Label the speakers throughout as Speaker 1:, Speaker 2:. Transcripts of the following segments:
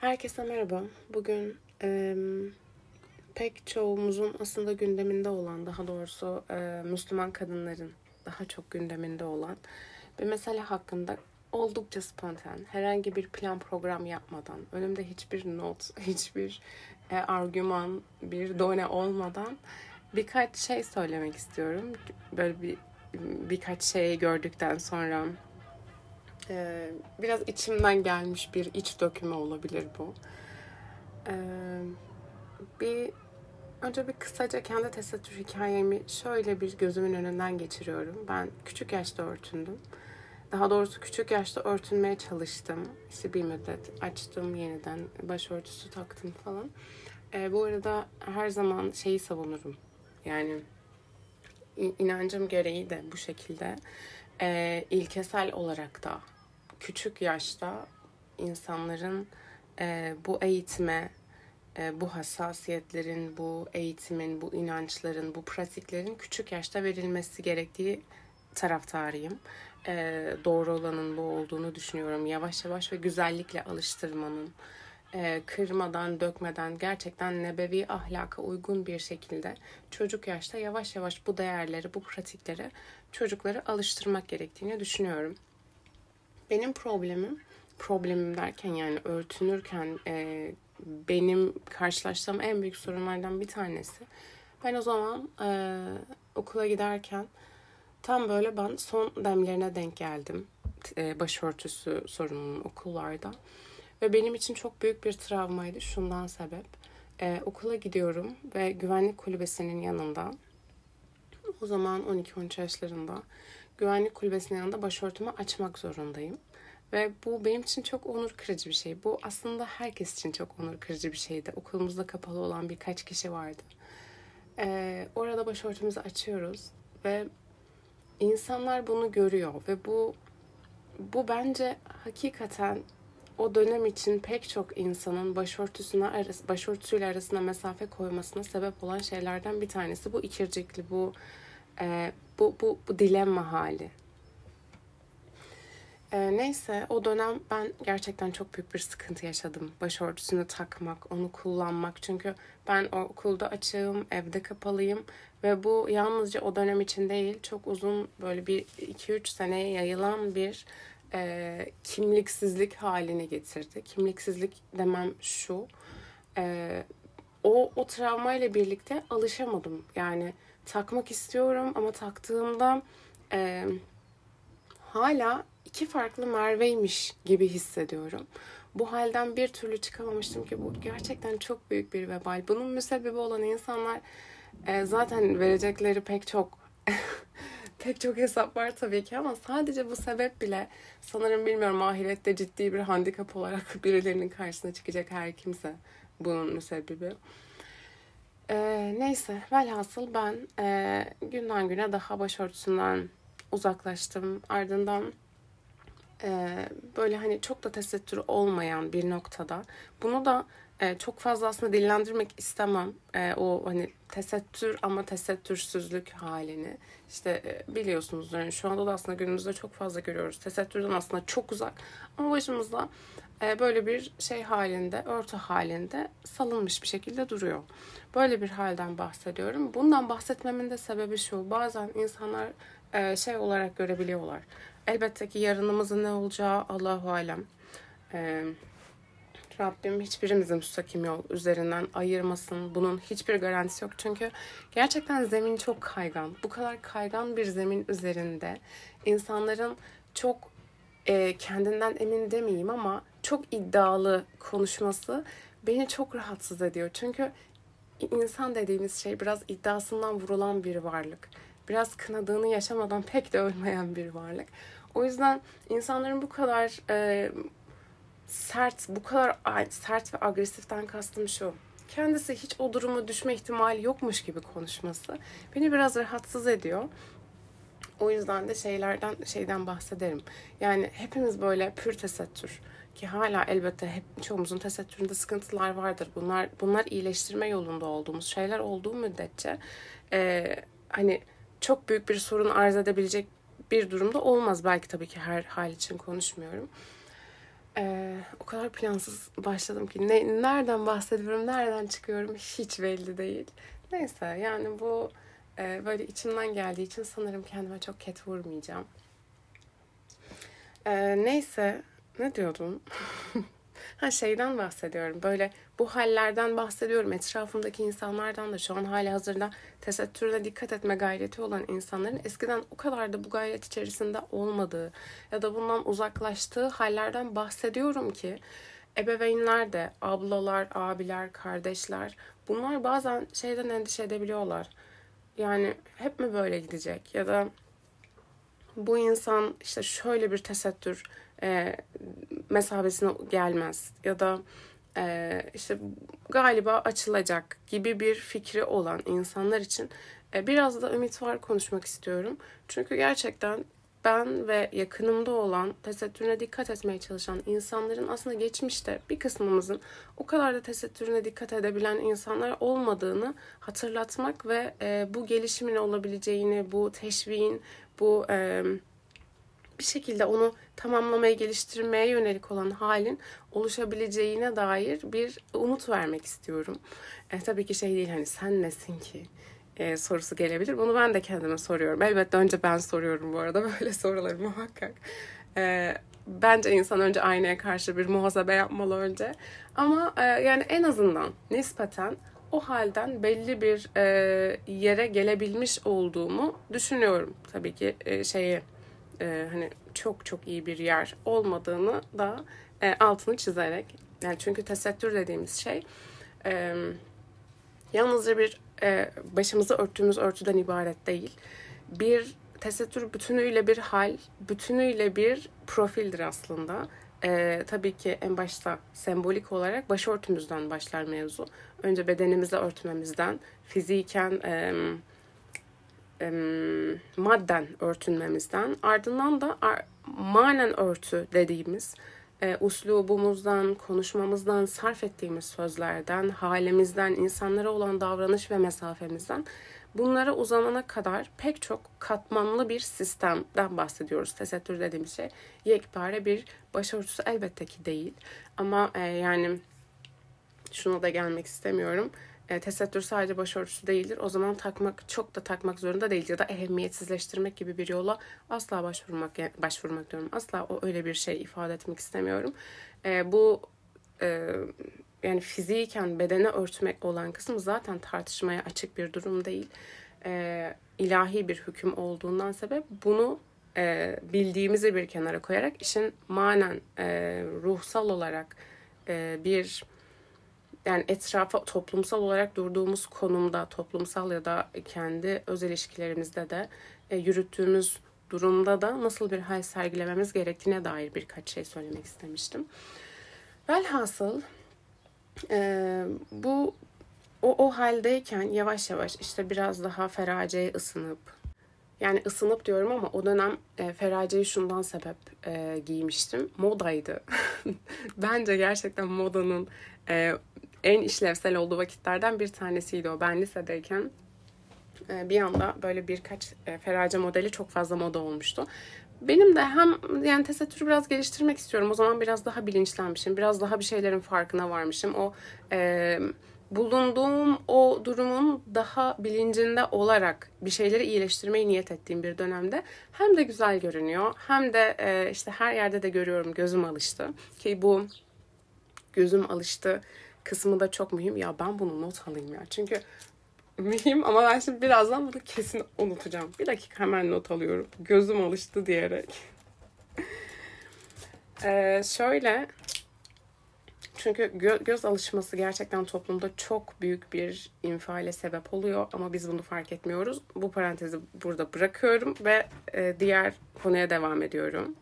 Speaker 1: Herkese merhaba. Bugün e, pek çoğumuzun aslında gündeminde olan, daha doğrusu e, Müslüman kadınların daha çok gündeminde olan bir mesele hakkında oldukça spontan, herhangi bir plan program yapmadan, önümde hiçbir not, hiçbir e, argüman, bir done olmadan birkaç şey söylemek istiyorum. Böyle bir birkaç şeyi gördükten sonra ee, biraz içimden gelmiş bir iç dökümü olabilir bu. Ee, bir önce bir kısaca kendi tesettür hikayemi şöyle bir gözümün önünden geçiriyorum. Ben küçük yaşta örtündüm. Daha doğrusu küçük yaşta örtünmeye çalıştım. İşte bir müddet açtım yeniden başörtüsü taktım falan. Ee, bu arada her zaman şeyi savunurum. Yani inancım gereği de bu şekilde e, ilkesel olarak da küçük yaşta insanların e, bu eğitime, e, bu hassasiyetlerin, bu eğitimin, bu inançların, bu pratiklerin küçük yaşta verilmesi gerektiği taraftarıyım. E, doğru olanın bu olduğunu düşünüyorum. Yavaş yavaş ve güzellikle alıştırmanın, e, kırmadan, dökmeden gerçekten nebevi ahlaka uygun bir şekilde çocuk yaşta yavaş yavaş bu değerleri, bu pratikleri çocukları alıştırmak gerektiğini düşünüyorum. Benim problemim, problemim derken yani örtünürken e, benim karşılaştığım en büyük sorunlardan bir tanesi. Ben o zaman e, okula giderken tam böyle ben son demlerine denk geldim. E, başörtüsü sorununun okullarda. Ve benim için çok büyük bir travmaydı şundan sebep. E, okula gidiyorum ve güvenlik kulübesinin yanında o zaman 12-13 yaşlarında güvenlik kulübesinin yanında başörtümü açmak zorundayım. Ve bu benim için çok onur kırıcı bir şey. Bu aslında herkes için çok onur kırıcı bir şeydi. Okulumuzda kapalı olan birkaç kişi vardı. Ee, orada başörtümüzü açıyoruz ve insanlar bunu görüyor ve bu bu bence hakikaten o dönem için pek çok insanın başörtüsüne arası, başörtüsüyle arasında mesafe koymasına sebep olan şeylerden bir tanesi bu ikircikli bu e, bu, bu, bu dilemma hali. E, neyse o dönem ben gerçekten çok büyük bir sıkıntı yaşadım. Başörtüsünü takmak, onu kullanmak. Çünkü ben okulda açığım, evde kapalıyım. Ve bu yalnızca o dönem için değil, çok uzun böyle bir 2-3 seneye yayılan bir e, kimliksizlik haline getirdi. Kimliksizlik demem şu, e, o, o travmayla birlikte alışamadım. Yani takmak istiyorum ama taktığımda e, hala iki farklı Merve'ymiş gibi hissediyorum. Bu halden bir türlü çıkamamıştım ki bu gerçekten çok büyük bir vebal. Bunun müsebbibi olan insanlar e, zaten verecekleri pek çok pek çok hesap var tabii ki ama sadece bu sebep bile sanırım bilmiyorum ahirette ciddi bir handikap olarak birilerinin karşısına çıkacak her kimse bunun müsebbibi. Ee, neyse velhasıl ben e, günden güne daha başörtüsünden uzaklaştım. Ardından e, böyle hani çok da tesettür olmayan bir noktada. Bunu da e, çok fazla aslında dillendirmek istemem e, o hani tesettür ama tesettürsüzlük halini. İşte e, biliyorsunuz yani şu anda da aslında günümüzde çok fazla görüyoruz. Tesettürden aslında çok uzak ama başımızda böyle bir şey halinde örtü halinde salınmış bir şekilde duruyor böyle bir halden bahsediyorum bundan bahsetmemin de sebebi şu bazen insanlar e, şey olarak görebiliyorlar elbette ki yarınımızın ne olacağı Allahu alem e, Rabbim hiçbirimizin müstakim yol üzerinden ayırmasın. Bunun hiçbir garantisi yok. Çünkü gerçekten zemin çok kaygan. Bu kadar kaygan bir zemin üzerinde insanların çok e, kendinden emin demeyeyim ama çok iddialı konuşması beni çok rahatsız ediyor. Çünkü insan dediğimiz şey biraz iddiasından vurulan bir varlık. Biraz kınadığını yaşamadan pek de ölmeyen bir varlık. O yüzden insanların bu kadar e, sert, bu kadar sert ve agresiften kastım şu. Kendisi hiç o duruma düşme ihtimali yokmuş gibi konuşması beni biraz rahatsız ediyor. O yüzden de şeylerden şeyden bahsederim. Yani hepimiz böyle pür tesettür ki hala elbette hep çoğumuzun tesettüründe sıkıntılar vardır. Bunlar bunlar iyileştirme yolunda olduğumuz şeyler olduğu müddetçe e, hani çok büyük bir sorun arz edebilecek bir durumda olmaz. Belki tabii ki her hal için konuşmuyorum. Ee, o kadar plansız başladım ki ne, nereden bahsediyorum, nereden çıkıyorum hiç belli değil. Neyse yani bu e, böyle içimden geldiği için sanırım kendime çok ket vurmayacağım. Ee, neyse ne diyordum? ha şeyden bahsediyorum. Böyle bu hallerden bahsediyorum. Etrafımdaki insanlardan da şu an hali hazırda tesettürüne dikkat etme gayreti olan insanların eskiden o kadar da bu gayret içerisinde olmadığı ya da bundan uzaklaştığı hallerden bahsediyorum ki ebeveynler de, ablalar, abiler, kardeşler bunlar bazen şeyden endişe edebiliyorlar. Yani hep mi böyle gidecek ya da bu insan işte şöyle bir tesettür e, mesabesine gelmez ya da e, işte galiba açılacak gibi bir fikri olan insanlar için e, biraz da ümit var konuşmak istiyorum. Çünkü gerçekten ben ve yakınımda olan tesettürüne dikkat etmeye çalışan insanların aslında geçmişte bir kısmımızın o kadar da tesettürüne dikkat edebilen insanlar olmadığını hatırlatmak ve e, bu gelişimin olabileceğini, bu teşviğin, bu e, bir şekilde onu tamamlamaya, geliştirmeye yönelik olan halin oluşabileceğine dair bir umut vermek istiyorum. E, tabii ki şey değil hani sen nesin ki e, sorusu gelebilir. Bunu ben de kendime soruyorum. Elbette önce ben soruyorum bu arada böyle soruları muhakkak. E, bence insan önce aynaya karşı bir muhasebe yapmalı önce. Ama e, yani en azından nispeten o halden belli bir e, yere gelebilmiş olduğumu düşünüyorum. Tabii ki e, şeyi e, hani çok çok iyi bir yer olmadığını da e, altını çizerek yani çünkü tesettür dediğimiz şey e, yalnızca bir e, başımızı örttüğümüz örtüden ibaret değil. Bir tesettür bütünüyle bir hal, bütünüyle bir profildir aslında. E, tabii ki en başta sembolik olarak başörtümüzden başlar mevzu. Önce bedenimizi örtmemizden, fiziken e, e, madden örtünmemizden, ardından da ar- manen örtü dediğimiz e, uslubumuzdan, konuşmamızdan, sarf ettiğimiz sözlerden, halimizden, insanlara olan davranış ve mesafemizden bunlara uzanana kadar pek çok katmanlı bir sistemden bahsediyoruz. Tesettür dediğimiz şey yekpare bir başörtüsü elbette ki değil. Ama e, yani şuna da gelmek istemiyorum. E, tesettür sadece başörtüsü değildir. O zaman takmak çok da takmak zorunda değil ya da ehemmiyetsizleştirmek gibi bir yola asla başvurmak başvurmak diyorum. Asla o öyle bir şey ifade etmek istemiyorum. E, bu e, yani fiziken bedene örtmek olan kısım zaten tartışmaya açık bir durum değil. E, ilahi bir hüküm olduğundan sebep bunu e, bildiğimizi bir kenara koyarak işin manen e, ruhsal olarak e, bir yani etrafa toplumsal olarak durduğumuz konumda, toplumsal ya da kendi öz ilişkilerimizde de e, yürüttüğümüz durumda da nasıl bir hal sergilememiz gerektiğine dair birkaç şey söylemek istemiştim. Velhasıl e, bu o, o haldeyken yavaş yavaş işte biraz daha feraceye ısınıp yani ısınıp diyorum ama o dönem e, feraceyi şundan sebep e, giymiştim. Modaydı. Bence gerçekten modanın e, en işlevsel olduğu vakitlerden bir tanesiydi o. Ben lisedeyken e, bir anda böyle birkaç e, ferace modeli çok fazla moda olmuştu. Benim de hem yani tesettürü biraz geliştirmek istiyorum. O zaman biraz daha bilinçlenmişim. Biraz daha bir şeylerin farkına varmışım. O e, bulunduğum o durumun daha bilincinde olarak bir şeyleri iyileştirmeyi niyet ettiğim bir dönemde hem de güzel görünüyor hem de e, işte her yerde de görüyorum gözüm alıştı ki bu gözüm alıştı kısmı da çok mühim. Ya ben bunu not alayım ya. Çünkü mühim ama ben şimdi birazdan bunu kesin unutacağım. Bir dakika hemen not alıyorum. Gözüm alıştı diyerek. ee, şöyle çünkü gö- göz alışması gerçekten toplumda çok büyük bir infiale sebep oluyor ama biz bunu fark etmiyoruz. Bu parantezi burada bırakıyorum ve e, diğer konuya devam ediyorum.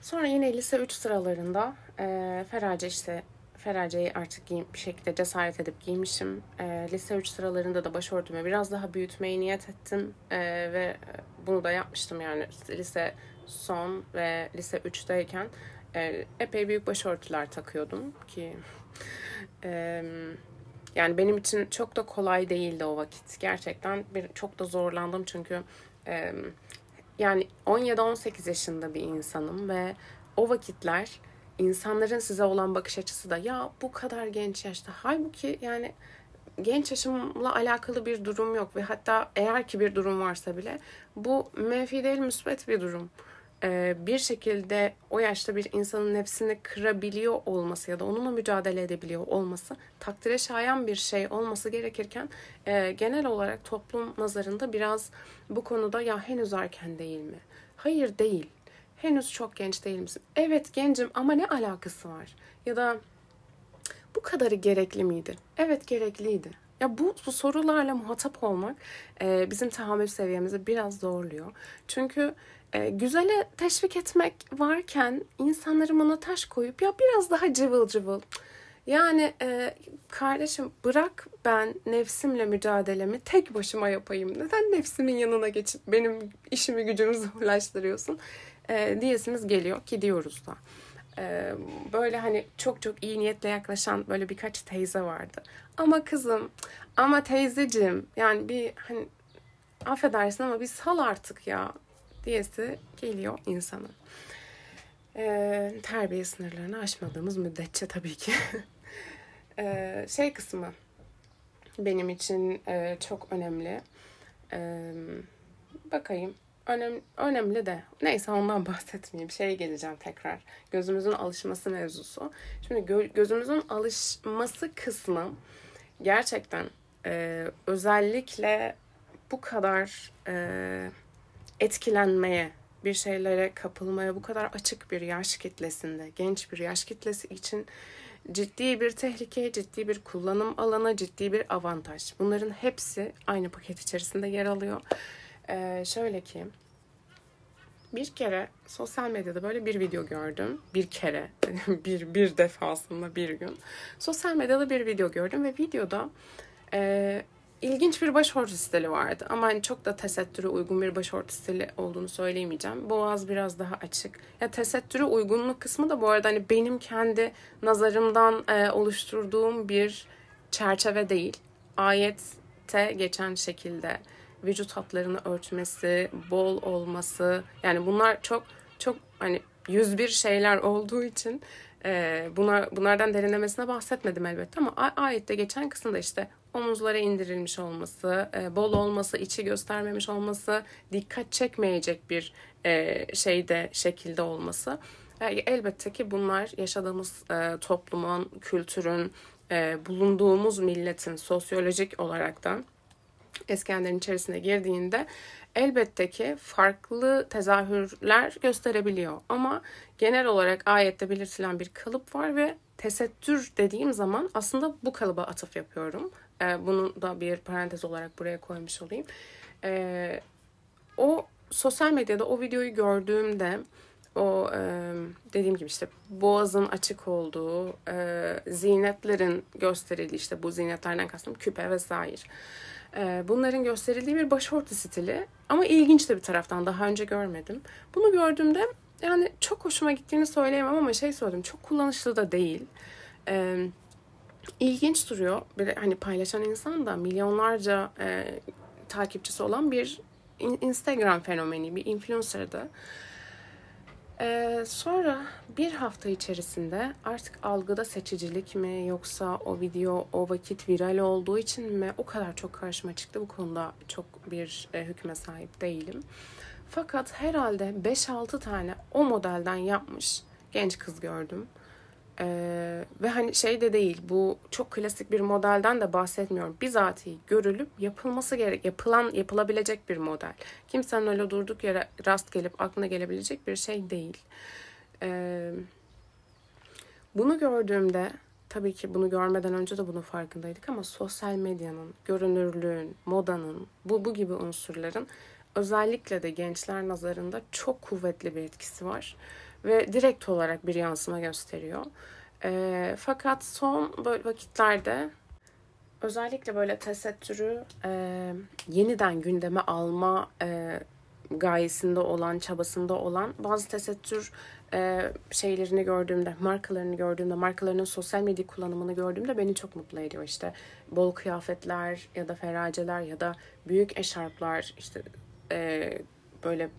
Speaker 1: Sonra yine lise 3 sıralarında e, Ferace işte Ferace'yi artık giyim, bir şekilde cesaret edip giymişim. E, lise 3 sıralarında da başörtümü biraz daha büyütmeyi niyet ettim. E, ve bunu da yapmıştım yani lise son ve lise 3'teyken e, epey büyük başörtüler takıyordum ki e, yani benim için çok da kolay değildi o vakit. Gerçekten bir çok da zorlandım çünkü e, yani 17-18 yaşında bir insanım ve o vakitler insanların size olan bakış açısı da ya bu kadar genç yaşta. Halbuki yani genç yaşımla alakalı bir durum yok ve hatta eğer ki bir durum varsa bile bu menfi değil müsbet bir durum. Ee, bir şekilde o yaşta bir insanın nefsini kırabiliyor olması ya da onunla mücadele edebiliyor olması takdire şayan bir şey olması gerekirken e, genel olarak toplum nazarında biraz bu konuda ya henüz erken değil mi? Hayır değil. Henüz çok genç değil misin? Evet gencim ama ne alakası var? Ya da bu kadarı gerekli miydi? Evet gerekliydi. Ya bu, bu sorularla muhatap olmak e, bizim tahammül seviyemizi biraz zorluyor. Çünkü e, güzele teşvik etmek varken insanların buna taş koyup ya biraz daha cıvıl cıvıl. Yani e, kardeşim bırak ben nefsimle mücadelemi tek başıma yapayım. Neden nefsimin yanına geçip benim işimi gücümü zorlaştırıyorsun? E, diyesimiz geliyor ki diyoruz da. E, böyle hani çok çok iyi niyetle yaklaşan böyle birkaç teyze vardı. Ama kızım, ama teyzeciğim yani bir hani affedersin ama bir sal artık ya diyesi geliyor insanın. Ee, terbiye sınırlarını aşmadığımız müddetçe tabii ki. ee, şey kısmı benim için e, çok önemli. Ee, bakayım. Önem, önemli de neyse ondan bahsetmeyeyim. Şeye geleceğim tekrar. Gözümüzün alışması mevzusu. Şimdi gö- gözümüzün alışması kısmı gerçekten e, özellikle bu kadar e, etkilenmeye, bir şeylere kapılmaya bu kadar açık bir yaş kitlesinde, genç bir yaş kitlesi için ciddi bir tehlike, ciddi bir kullanım alanı, ciddi bir avantaj. Bunların hepsi aynı paket içerisinde yer alıyor. Ee, şöyle ki, bir kere sosyal medyada böyle bir video gördüm. Bir kere, bir, bir defasında bir gün. Sosyal medyada bir video gördüm ve videoda e, ilginç bir başörtü stili vardı. Ama hani çok da tesettüre uygun bir başörtü stili olduğunu söyleyemeyeceğim. Boğaz biraz daha açık. Ya tesettüre uygunluk kısmı da bu arada hani benim kendi nazarımdan e, oluşturduğum bir çerçeve değil. Ayette geçen şekilde vücut hatlarını örtmesi, bol olması yani bunlar çok çok hani 101 şeyler olduğu için e, bunlar bunlardan derinlemesine bahsetmedim elbette ama ayette geçen kısımda işte omuzlara indirilmiş olması, e, bol olması, içi göstermemiş olması, dikkat çekmeyecek bir e, şeyde, şekilde olması. E, elbette ki bunlar yaşadığımız e, toplumun, kültürün, e, bulunduğumuz milletin sosyolojik olarak da eskenlerin içerisine girdiğinde elbette ki farklı tezahürler gösterebiliyor. Ama genel olarak ayette belirtilen bir kalıp var ve tesettür dediğim zaman aslında bu kalıba atıf yapıyorum. E, bunu da bir parantez olarak buraya koymuş olayım. E, o sosyal medyada o videoyu gördüğümde o e, dediğim gibi işte boğazın açık olduğu, e, zinetlerin gösterildiği işte bu zinetlerden kastım küpe vesaire. E, bunların gösterildiği bir başörtü stili ama ilginç de bir taraftan daha önce görmedim. Bunu gördüğümde yani çok hoşuma gittiğini söyleyemem ama şey söyledim çok kullanışlı da değil. Eee ilginç duruyor. Bir hani paylaşan insan da milyonlarca e, takipçisi olan bir Instagram fenomeni, bir influencer'dı. Ee, sonra bir hafta içerisinde artık algıda seçicilik mi yoksa o video o vakit viral olduğu için mi o kadar çok karşıma çıktı bu konuda çok bir e, hükme sahip değilim. Fakat herhalde 5-6 tane o modelden yapmış genç kız gördüm. Ee, ve hani şey de değil bu çok klasik bir modelden de bahsetmiyorum. Bizatihi görülüp yapılması gerek yapılan yapılabilecek bir model. Kimsenin öyle durduk yere rast gelip aklına gelebilecek bir şey değil. Ee, bunu gördüğümde tabii ki bunu görmeden önce de bunun farkındaydık ama sosyal medyanın, görünürlüğün, modanın, bu bu gibi unsurların özellikle de gençler nazarında çok kuvvetli bir etkisi var ve direkt olarak bir yansıma gösteriyor. E, fakat son böyle vakitlerde özellikle böyle tesettürü e, yeniden gündeme alma e, gayesinde olan, çabasında olan bazı tesettür e, şeylerini gördüğümde, markalarını gördüğümde, markalarının sosyal medya kullanımını gördüğümde beni çok mutlu ediyor. İşte bol kıyafetler ya da feraceler ya da büyük eşarplar, işte e, böyle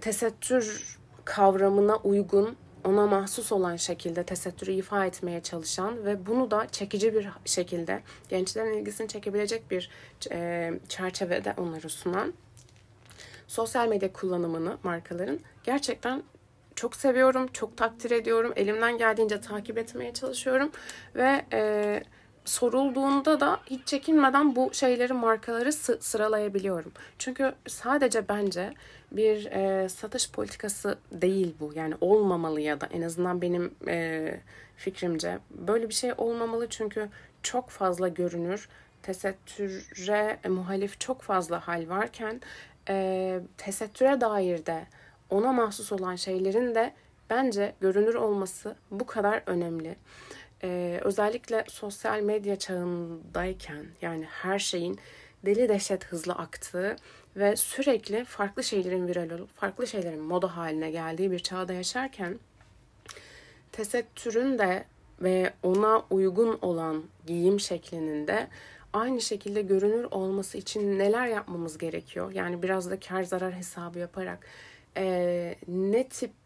Speaker 1: tesettür kavramına uygun ona mahsus olan şekilde tesettürü ifa etmeye çalışan ve bunu da çekici bir şekilde gençlerin ilgisini çekebilecek bir e, çerçevede onları sunan sosyal medya kullanımını markaların gerçekten çok seviyorum, çok takdir ediyorum. Elimden geldiğince takip etmeye çalışıyorum ve e, sorulduğunda da hiç çekinmeden bu şeyleri markaları sıralayabiliyorum. Çünkü sadece bence bir e, satış politikası değil bu. Yani olmamalı ya da en azından benim e, fikrimce böyle bir şey olmamalı çünkü çok fazla görünür. Tesettüre muhalif çok fazla hal varken e, tesettüre dair de ona mahsus olan şeylerin de bence görünür olması bu kadar önemli. Ee, özellikle sosyal medya çağındayken yani her şeyin deli dehşet hızlı aktığı ve sürekli farklı şeylerin viral olup farklı şeylerin moda haline geldiği bir çağda yaşarken tesettürün de ve ona uygun olan giyim şeklinin de aynı şekilde görünür olması için neler yapmamız gerekiyor? Yani biraz da kar zarar hesabı yaparak e, ne tip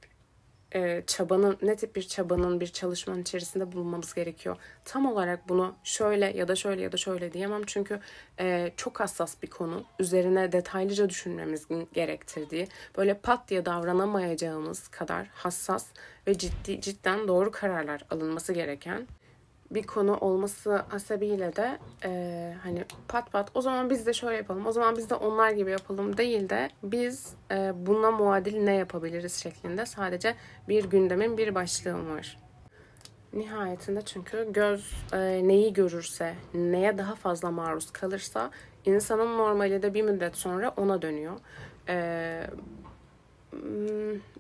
Speaker 1: e, çabanın, ne tip bir çabanın, bir çalışmanın içerisinde bulunmamız gerekiyor. Tam olarak bunu şöyle ya da şöyle ya da şöyle diyemem. Çünkü e, çok hassas bir konu. Üzerine detaylıca düşünmemiz gerektirdiği, böyle pat diye davranamayacağımız kadar hassas ve ciddi cidden doğru kararlar alınması gereken bir konu olması hasebiyle de e, hani pat pat o zaman biz de şöyle yapalım, o zaman biz de onlar gibi yapalım değil de biz e, buna muadil ne yapabiliriz şeklinde sadece bir gündemin bir başlığı var. Nihayetinde çünkü göz e, neyi görürse, neye daha fazla maruz kalırsa insanın normali de bir müddet sonra ona dönüyor. E,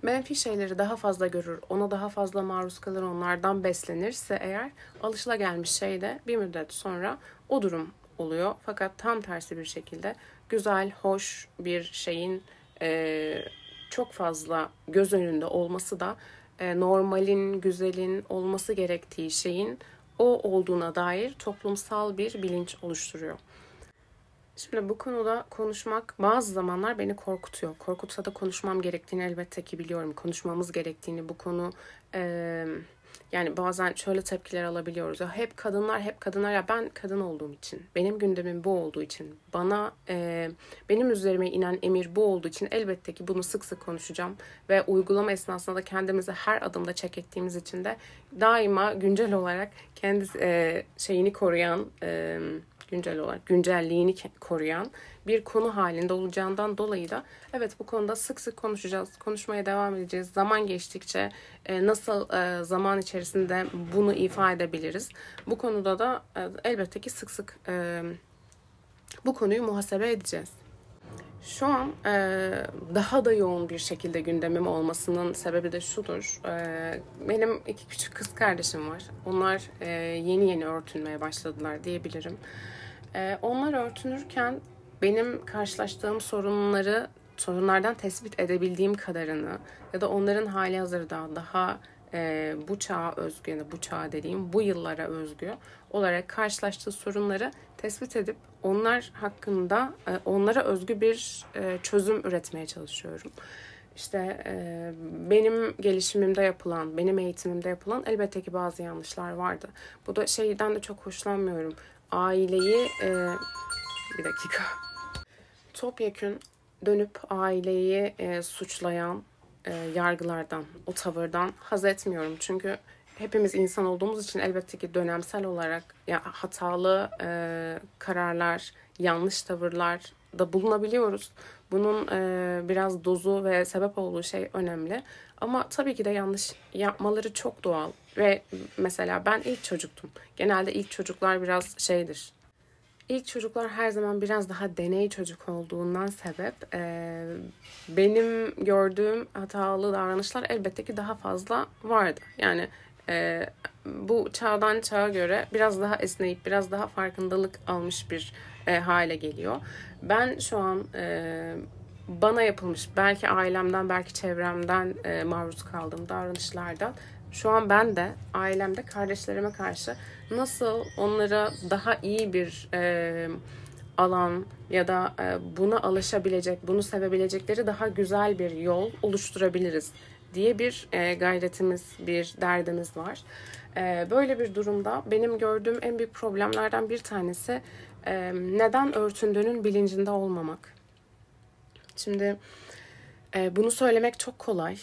Speaker 1: menfi şeyleri daha fazla görür, ona daha fazla maruz kalır, onlardan beslenirse eğer alışılagelmiş şey de bir müddet sonra o durum oluyor. Fakat tam tersi bir şekilde güzel, hoş bir şeyin e, çok fazla göz önünde olması da e, normalin, güzelin olması gerektiği şeyin o olduğuna dair toplumsal bir bilinç oluşturuyor. Şimdi bu konuda konuşmak bazı zamanlar beni korkutuyor. Korkutsa da konuşmam gerektiğini elbette ki biliyorum. Konuşmamız gerektiğini bu konu e, yani bazen şöyle tepkiler alabiliyoruz. Ya hep kadınlar hep kadınlar ya ben kadın olduğum için benim gündemim bu olduğu için bana e, benim üzerime inen emir bu olduğu için elbette ki bunu sık sık konuşacağım ve uygulama esnasında da kendimizi her adımda çek ettiğimiz için de daima güncel olarak kendi e, şeyini koruyan e, güncel olarak güncelliğini koruyan bir konu halinde olacağından dolayı da evet bu konuda sık sık konuşacağız. Konuşmaya devam edeceğiz. Zaman geçtikçe e, nasıl e, zaman içerisinde bunu ifade edebiliriz? Bu konuda da e, elbette ki sık sık bu konuyu muhasebe edeceğiz. Şu an e, daha da yoğun bir şekilde gündemim olmasının sebebi de şudur. E, benim iki küçük kız kardeşim var. Onlar e, yeni yeni örtünmeye başladılar diyebilirim. E, onlar örtünürken benim karşılaştığım sorunları, sorunlardan tespit edebildiğim kadarını ya da onların hali hazırda daha e, bu çağa özgü ya bu çağa dediğim bu yıllara özgü olarak karşılaştığı sorunları tespit edip onlar hakkında e, onlara özgü bir e, çözüm üretmeye çalışıyorum. İşte e, benim gelişimimde yapılan, benim eğitimimde yapılan elbette ki bazı yanlışlar vardı. Bu da şeyden de çok hoşlanmıyorum. Aileyi e, bir dakika. Topyekün dönüp aileyi e, suçlayan e, yargılardan, o tavırdan haz etmiyorum. Çünkü hepimiz insan olduğumuz için elbette ki dönemsel olarak ya hatalı e, kararlar, yanlış tavırlar da bulunabiliyoruz. Bunun e, biraz dozu ve sebep olduğu şey önemli. Ama tabii ki de yanlış yapmaları çok doğal. Ve mesela ben ilk çocuktum. Genelde ilk çocuklar biraz şeydir. İlk çocuklar her zaman biraz daha deney çocuk olduğundan sebep e, benim gördüğüm hatalı davranışlar elbette ki daha fazla vardı. Yani e, bu çağdan çağa göre biraz daha esneyip biraz daha farkındalık almış bir e, hale geliyor. Ben şu an e, bana yapılmış belki ailemden belki çevremden e, maruz kaldığım davranışlardan şu an ben de ailemde kardeşlerime karşı nasıl onlara daha iyi bir e, alan ya da e, buna alışabilecek, bunu sevebilecekleri daha güzel bir yol oluşturabiliriz diye bir e, gayretimiz, bir derdimiz var. E, böyle bir durumda benim gördüğüm en büyük problemlerden bir tanesi e, neden örtündüğünün bilincinde olmamak. Şimdi bunu söylemek çok kolay.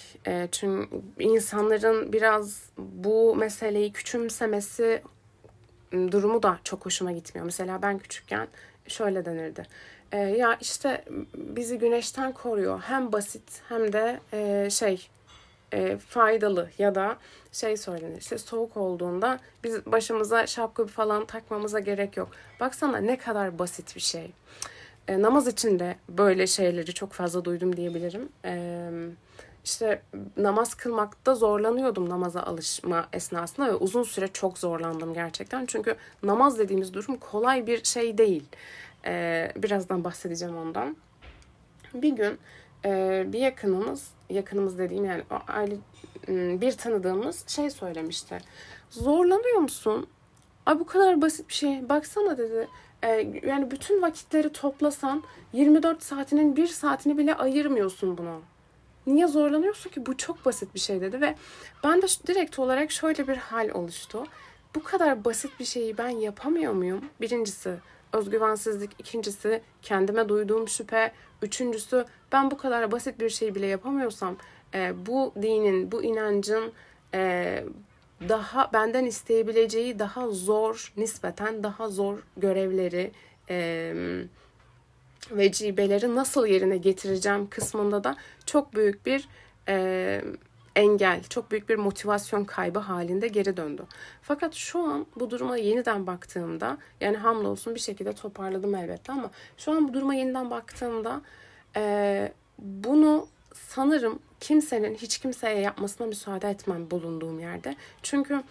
Speaker 1: Çünkü insanların biraz bu meseleyi küçümsemesi durumu da çok hoşuma gitmiyor. Mesela ben küçükken şöyle denirdi. E, ya işte bizi güneşten koruyor. Hem basit hem de e, şey e, faydalı ya da şey söylenir işte soğuk olduğunda biz başımıza şapka falan takmamıza gerek yok. Baksana ne kadar basit bir şey. E, namaz için de böyle şeyleri çok fazla duydum diyebilirim. E, işte namaz kılmakta zorlanıyordum namaza alışma esnasında ve uzun süre çok zorlandım gerçekten. Çünkü namaz dediğimiz durum kolay bir şey değil. E, birazdan bahsedeceğim ondan. Bir gün e, bir yakınımız, yakınımız dediğim yani aile bir tanıdığımız şey söylemişti. Zorlanıyor musun? Ay bu kadar basit bir şey. Baksana dedi. E, yani bütün vakitleri toplasan 24 saatinin bir saatini bile ayırmıyorsun buna. Niye zorlanıyorsun ki? Bu çok basit bir şey dedi ve ben de direkt olarak şöyle bir hal oluştu. Bu kadar basit bir şeyi ben yapamıyor muyum? Birincisi özgüvensizlik, ikincisi kendime duyduğum şüphe, üçüncüsü ben bu kadar basit bir şey bile yapamıyorsam e, bu dinin, bu inancın e, daha benden isteyebileceği daha zor, nispeten daha zor görevleri, e, vecibeleri nasıl yerine getireceğim kısmında da çok büyük bir e, engel, çok büyük bir motivasyon kaybı halinde geri döndü. Fakat şu an bu duruma yeniden baktığımda, yani hamdolsun bir şekilde toparladım elbette ama şu an bu duruma yeniden baktığımda e, bunu sanırım kimsenin hiç kimseye yapmasına müsaade etmem bulunduğum yerde. Çünkü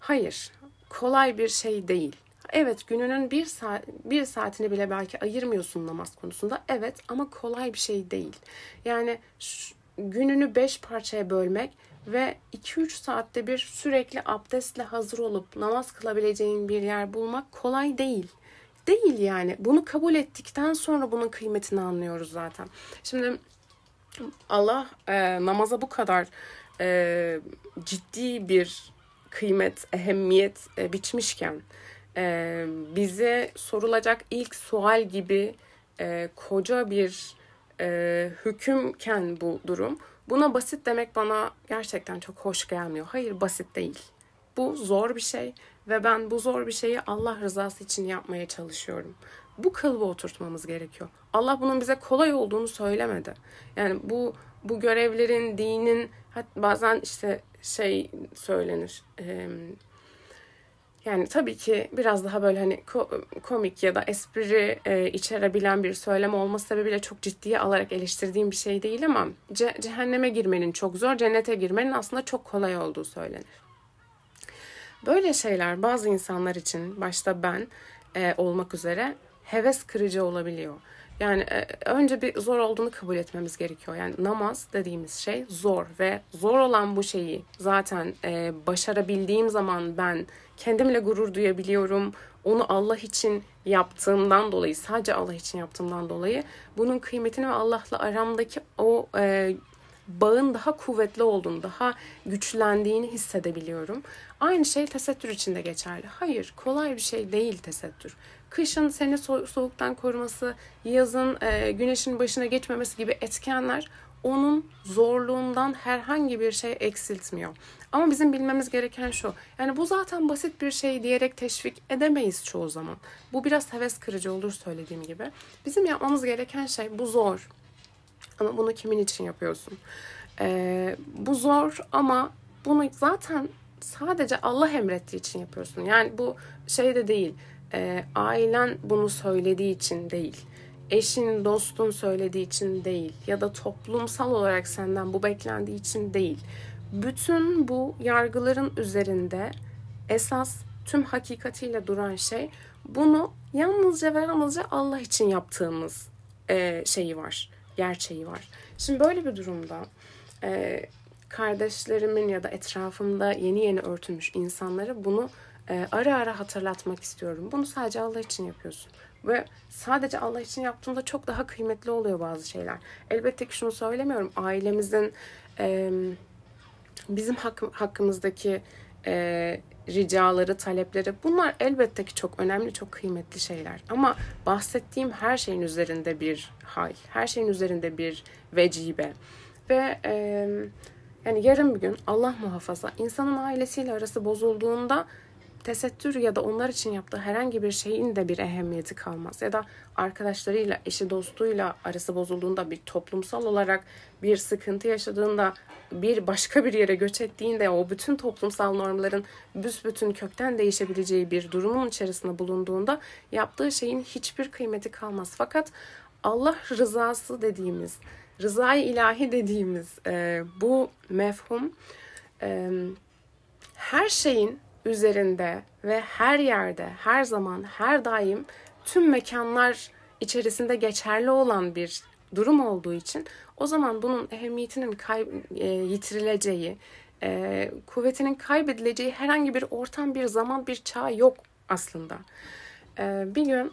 Speaker 1: hayır, kolay bir şey değil. Evet gününün bir, saat, bir saatini bile belki ayırmıyorsun namaz konusunda. Evet ama kolay bir şey değil. Yani şu, gününü beş parçaya bölmek ve 2-3 saatte bir sürekli abdestle hazır olup namaz kılabileceğin bir yer bulmak kolay değil. Değil yani. Bunu kabul ettikten sonra bunun kıymetini anlıyoruz zaten. Şimdi Allah e, namaza bu kadar e, ciddi bir kıymet, ehemmiyet e, biçmişken e, bize sorulacak ilk sual gibi e, koca bir e, hükümken bu durum buna basit demek bana gerçekten çok hoş gelmiyor. Hayır basit değil. Bu zor bir şey ve ben bu zor bir şeyi Allah rızası için yapmaya çalışıyorum. Bu kalıba oturtmamız gerekiyor. Allah bunun bize kolay olduğunu söylemedi. Yani bu bu görevlerin, dinin bazen işte şey söylenir. E, yani tabii ki biraz daha böyle hani komik ya da espri e, içerebilen bir söylem olması sebebiyle çok ciddiye alarak eleştirdiğim bir şey değil ama ce- cehenneme girmenin çok zor, cennete girmenin aslında çok kolay olduğu söylenir. Böyle şeyler bazı insanlar için başta ben e, olmak üzere heves kırıcı olabiliyor. Yani e, önce bir zor olduğunu kabul etmemiz gerekiyor. Yani namaz dediğimiz şey zor ve zor olan bu şeyi zaten e, başarabildiğim zaman ben kendimle gurur duyabiliyorum. Onu Allah için yaptığımdan dolayı, sadece Allah için yaptığımdan dolayı bunun kıymetini ve Allah'la aramdaki o e, bağın daha kuvvetli olduğunu, daha güçlendiğini hissedebiliyorum. Aynı şey tesettür için de geçerli. Hayır, kolay bir şey değil tesettür. Kışın seni so- soğuktan koruması, yazın e, güneşin başına geçmemesi gibi etkenler onun zorluğundan herhangi bir şey eksiltmiyor. Ama bizim bilmemiz gereken şu. Yani bu zaten basit bir şey diyerek teşvik edemeyiz çoğu zaman. Bu biraz heves kırıcı olur söylediğim gibi. Bizim yapmamız gereken şey bu zor. Ama bunu kimin için yapıyorsun? Ee, bu zor ama bunu zaten sadece Allah emrettiği için yapıyorsun. Yani bu şey de değil. E, ailen bunu söylediği için değil. Eşin, dostun söylediği için değil. Ya da toplumsal olarak senden bu beklendiği için değil. Bütün bu yargıların üzerinde esas tüm hakikatiyle duran şey bunu yalnızca ve yalnızca Allah için yaptığımız e, şeyi var, gerçeği var. Şimdi böyle bir durumda e, kardeşlerimin ya da etrafımda yeni yeni örtülmüş insanlara bunu e, ara ara hatırlatmak istiyorum. Bunu sadece Allah için yapıyorsun. Ve sadece Allah için yaptığında çok daha kıymetli oluyor bazı şeyler. Elbette ki şunu söylemiyorum. Ailemizin e, bizim hak, hakkımızdaki e, ricaları, talepleri bunlar elbette ki çok önemli, çok kıymetli şeyler. Ama bahsettiğim her şeyin üzerinde bir hay, her şeyin üzerinde bir vecibe. Ve e, yani yarın bir gün Allah muhafaza insanın ailesiyle arası bozulduğunda tesettür ya da onlar için yaptığı herhangi bir şeyin de bir ehemmiyeti kalmaz. Ya da arkadaşlarıyla, eşi dostuyla arası bozulduğunda bir toplumsal olarak bir sıkıntı yaşadığında bir başka bir yere göç ettiğinde o bütün toplumsal normların büsbütün kökten değişebileceği bir durumun içerisinde bulunduğunda yaptığı şeyin hiçbir kıymeti kalmaz. Fakat Allah rızası dediğimiz, rızayı ilahi dediğimiz e, bu mefhum e, her şeyin üzerinde ve her yerde, her zaman, her daim tüm mekanlar içerisinde geçerli olan bir durum olduğu için o zaman bunun ehemmiyetinin kay, e, yitirileceği, e, kuvvetinin kaybedileceği herhangi bir ortam, bir zaman, bir çağ yok aslında. E, bir gün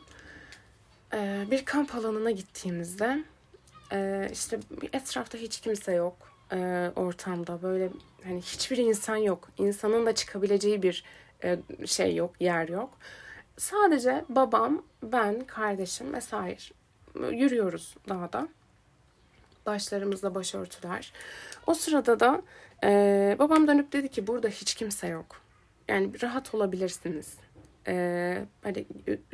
Speaker 1: e, bir kamp alanına gittiğimizde e, işte etrafta hiç kimse yok e, ortamda böyle hani hiçbir insan yok. İnsanın da çıkabileceği bir e, şey yok, yer yok. Sadece babam, ben, kardeşim vesaire yürüyoruz dağda. Başlarımızda başörtüler. O sırada da e, babam dönüp dedi ki burada hiç kimse yok. Yani rahat olabilirsiniz. E, hani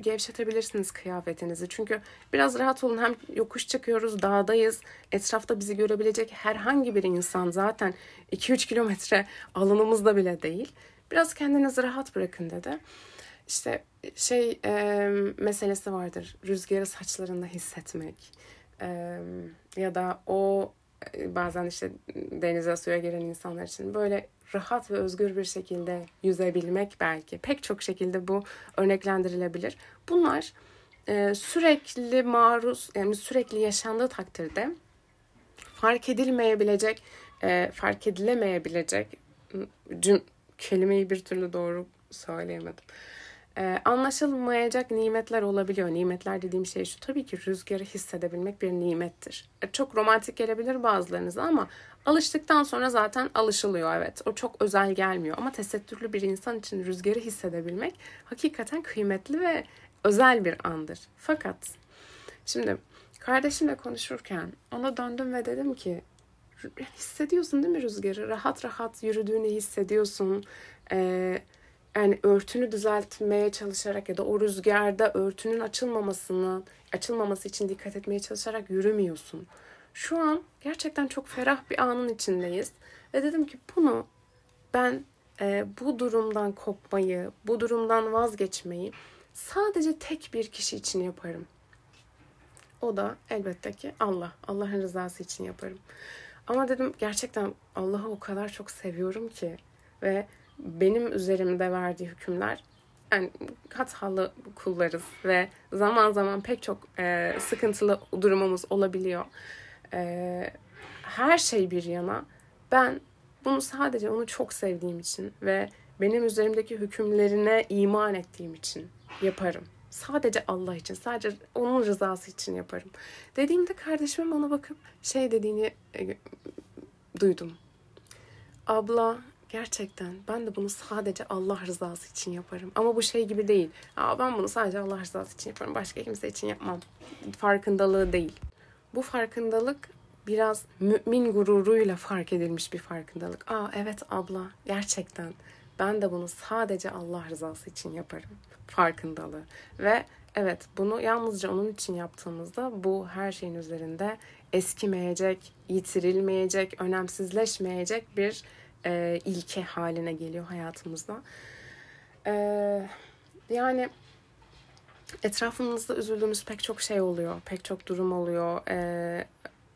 Speaker 1: gevşetebilirsiniz kıyafetinizi. Çünkü biraz rahat olun. Hem yokuş çıkıyoruz, dağdayız. Etrafta bizi görebilecek herhangi bir insan zaten 2-3 kilometre alanımızda bile değil. Biraz kendinizi rahat bırakın dedi. İşte şey e, meselesi vardır. Rüzgarı saçlarında hissetmek. E, ya da o e, bazen işte denize suya giren insanlar için böyle rahat ve özgür bir şekilde yüzebilmek belki. Pek çok şekilde bu örneklendirilebilir. Bunlar e, sürekli maruz, yani sürekli yaşandığı takdirde fark edilmeyebilecek, e, fark edilemeyebilecek kelimeyi bir türlü doğru söyleyemedim. Ee, anlaşılmayacak nimetler olabiliyor. Nimetler dediğim şey şu tabii ki rüzgarı hissedebilmek bir nimettir. E, çok romantik gelebilir bazılarınıza ama alıştıktan sonra zaten alışılıyor evet. O çok özel gelmiyor ama tesettürlü bir insan için rüzgarı hissedebilmek hakikaten kıymetli ve özel bir andır. Fakat şimdi kardeşimle konuşurken ona döndüm ve dedim ki hissediyorsun değil mi rüzgarı? Rahat rahat yürüdüğünü hissediyorsun. Ee, yani örtünü düzeltmeye çalışarak ya da o rüzgarda örtünün açılmamasını, açılmaması için dikkat etmeye çalışarak yürümüyorsun. Şu an gerçekten çok ferah bir anın içindeyiz. Ve dedim ki bunu ben e, bu durumdan kopmayı, bu durumdan vazgeçmeyi sadece tek bir kişi için yaparım. O da elbette ki Allah. Allah'ın rızası için yaparım. Ama dedim gerçekten Allah'ı o kadar çok seviyorum ki ve benim üzerimde verdiği hükümler yani hatalı kullarız ve zaman zaman pek çok e, sıkıntılı durumumuz olabiliyor. E, her şey bir yana ben bunu sadece onu çok sevdiğim için ve benim üzerimdeki hükümlerine iman ettiğim için yaparım. Sadece Allah için, sadece onun rızası için yaparım. Dediğimde kardeşimin bana bakıp şey dediğini e, duydum. Abla gerçekten ben de bunu sadece Allah rızası için yaparım. Ama bu şey gibi değil. Aa, ben bunu sadece Allah rızası için yaparım. Başka kimse için yapmam. Farkındalığı değil. Bu farkındalık biraz mümin gururuyla fark edilmiş bir farkındalık. Aa evet abla gerçekten ben de bunu sadece Allah rızası için yaparım. Farkındalığı. Ve evet bunu yalnızca onun için yaptığımızda bu her şeyin üzerinde eskimeyecek, yitirilmeyecek, önemsizleşmeyecek bir e, ilke haline geliyor hayatımızda. E, yani etrafımızda üzüldüğümüz pek çok şey oluyor, pek çok durum oluyor. E,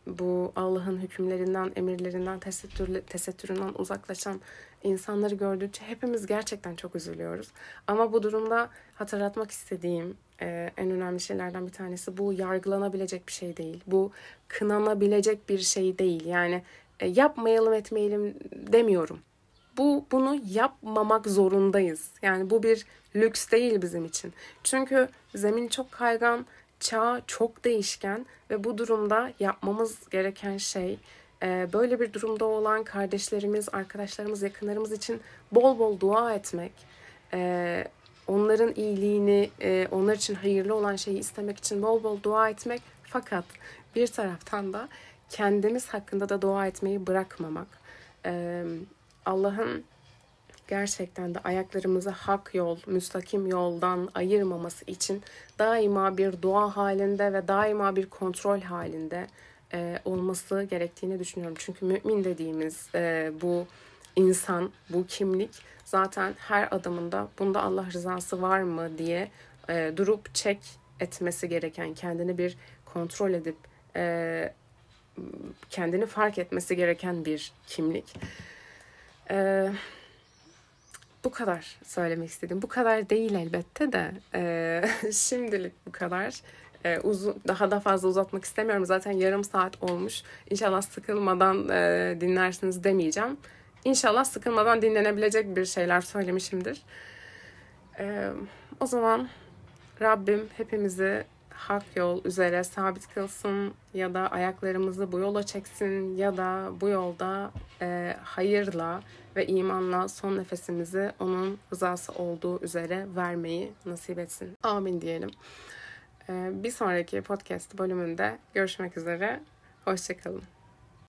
Speaker 1: bu Allah'ın hükümlerinden, emirlerinden, tesettür, tesettüründen uzaklaşan insanları gördükçe hepimiz gerçekten çok üzülüyoruz. Ama bu durumda hatırlatmak istediğim e, en önemli şeylerden bir tanesi bu yargılanabilecek bir şey değil. Bu kınanabilecek bir şey değil. Yani yapmayalım etmeyelim demiyorum. Bu bunu yapmamak zorundayız. Yani bu bir lüks değil bizim için. Çünkü zemin çok kaygan, çağ çok değişken ve bu durumda yapmamız gereken şey e, böyle bir durumda olan kardeşlerimiz, arkadaşlarımız, yakınlarımız için bol bol dua etmek, e, onların iyiliğini, e, onlar için hayırlı olan şeyi istemek için bol bol dua etmek. Fakat bir taraftan da kendimiz hakkında da dua etmeyi bırakmamak. E, Allah'ın gerçekten de ayaklarımızı hak yol, müstakim yoldan ayırmaması için daima bir dua halinde ve daima bir kontrol halinde e, olması gerektiğini düşünüyorum. Çünkü mümin dediğimiz e, bu insan, bu kimlik zaten her adımında bunda Allah rızası var mı diye e, durup çek etmesi gereken, kendini bir kontrol edip e, kendini fark etmesi gereken bir kimlik. E, bu kadar söylemek istedim. Bu kadar değil elbette de e, şimdilik bu kadar. E, uzun, daha da fazla uzatmak istemiyorum. Zaten yarım saat olmuş. İnşallah sıkılmadan e, dinlersiniz demeyeceğim. İnşallah sıkılmadan dinlenebilecek bir şeyler söylemişimdir. E, o zaman Rabbim hepimizi hak yol üzere sabit kılsın ya da ayaklarımızı bu yola çeksin ya da bu yolda e, hayırla ve imanla son nefesimizi onun rızası olduğu üzere vermeyi nasip etsin. Amin diyelim. E, bir sonraki podcast bölümünde görüşmek üzere. Hoşçakalın.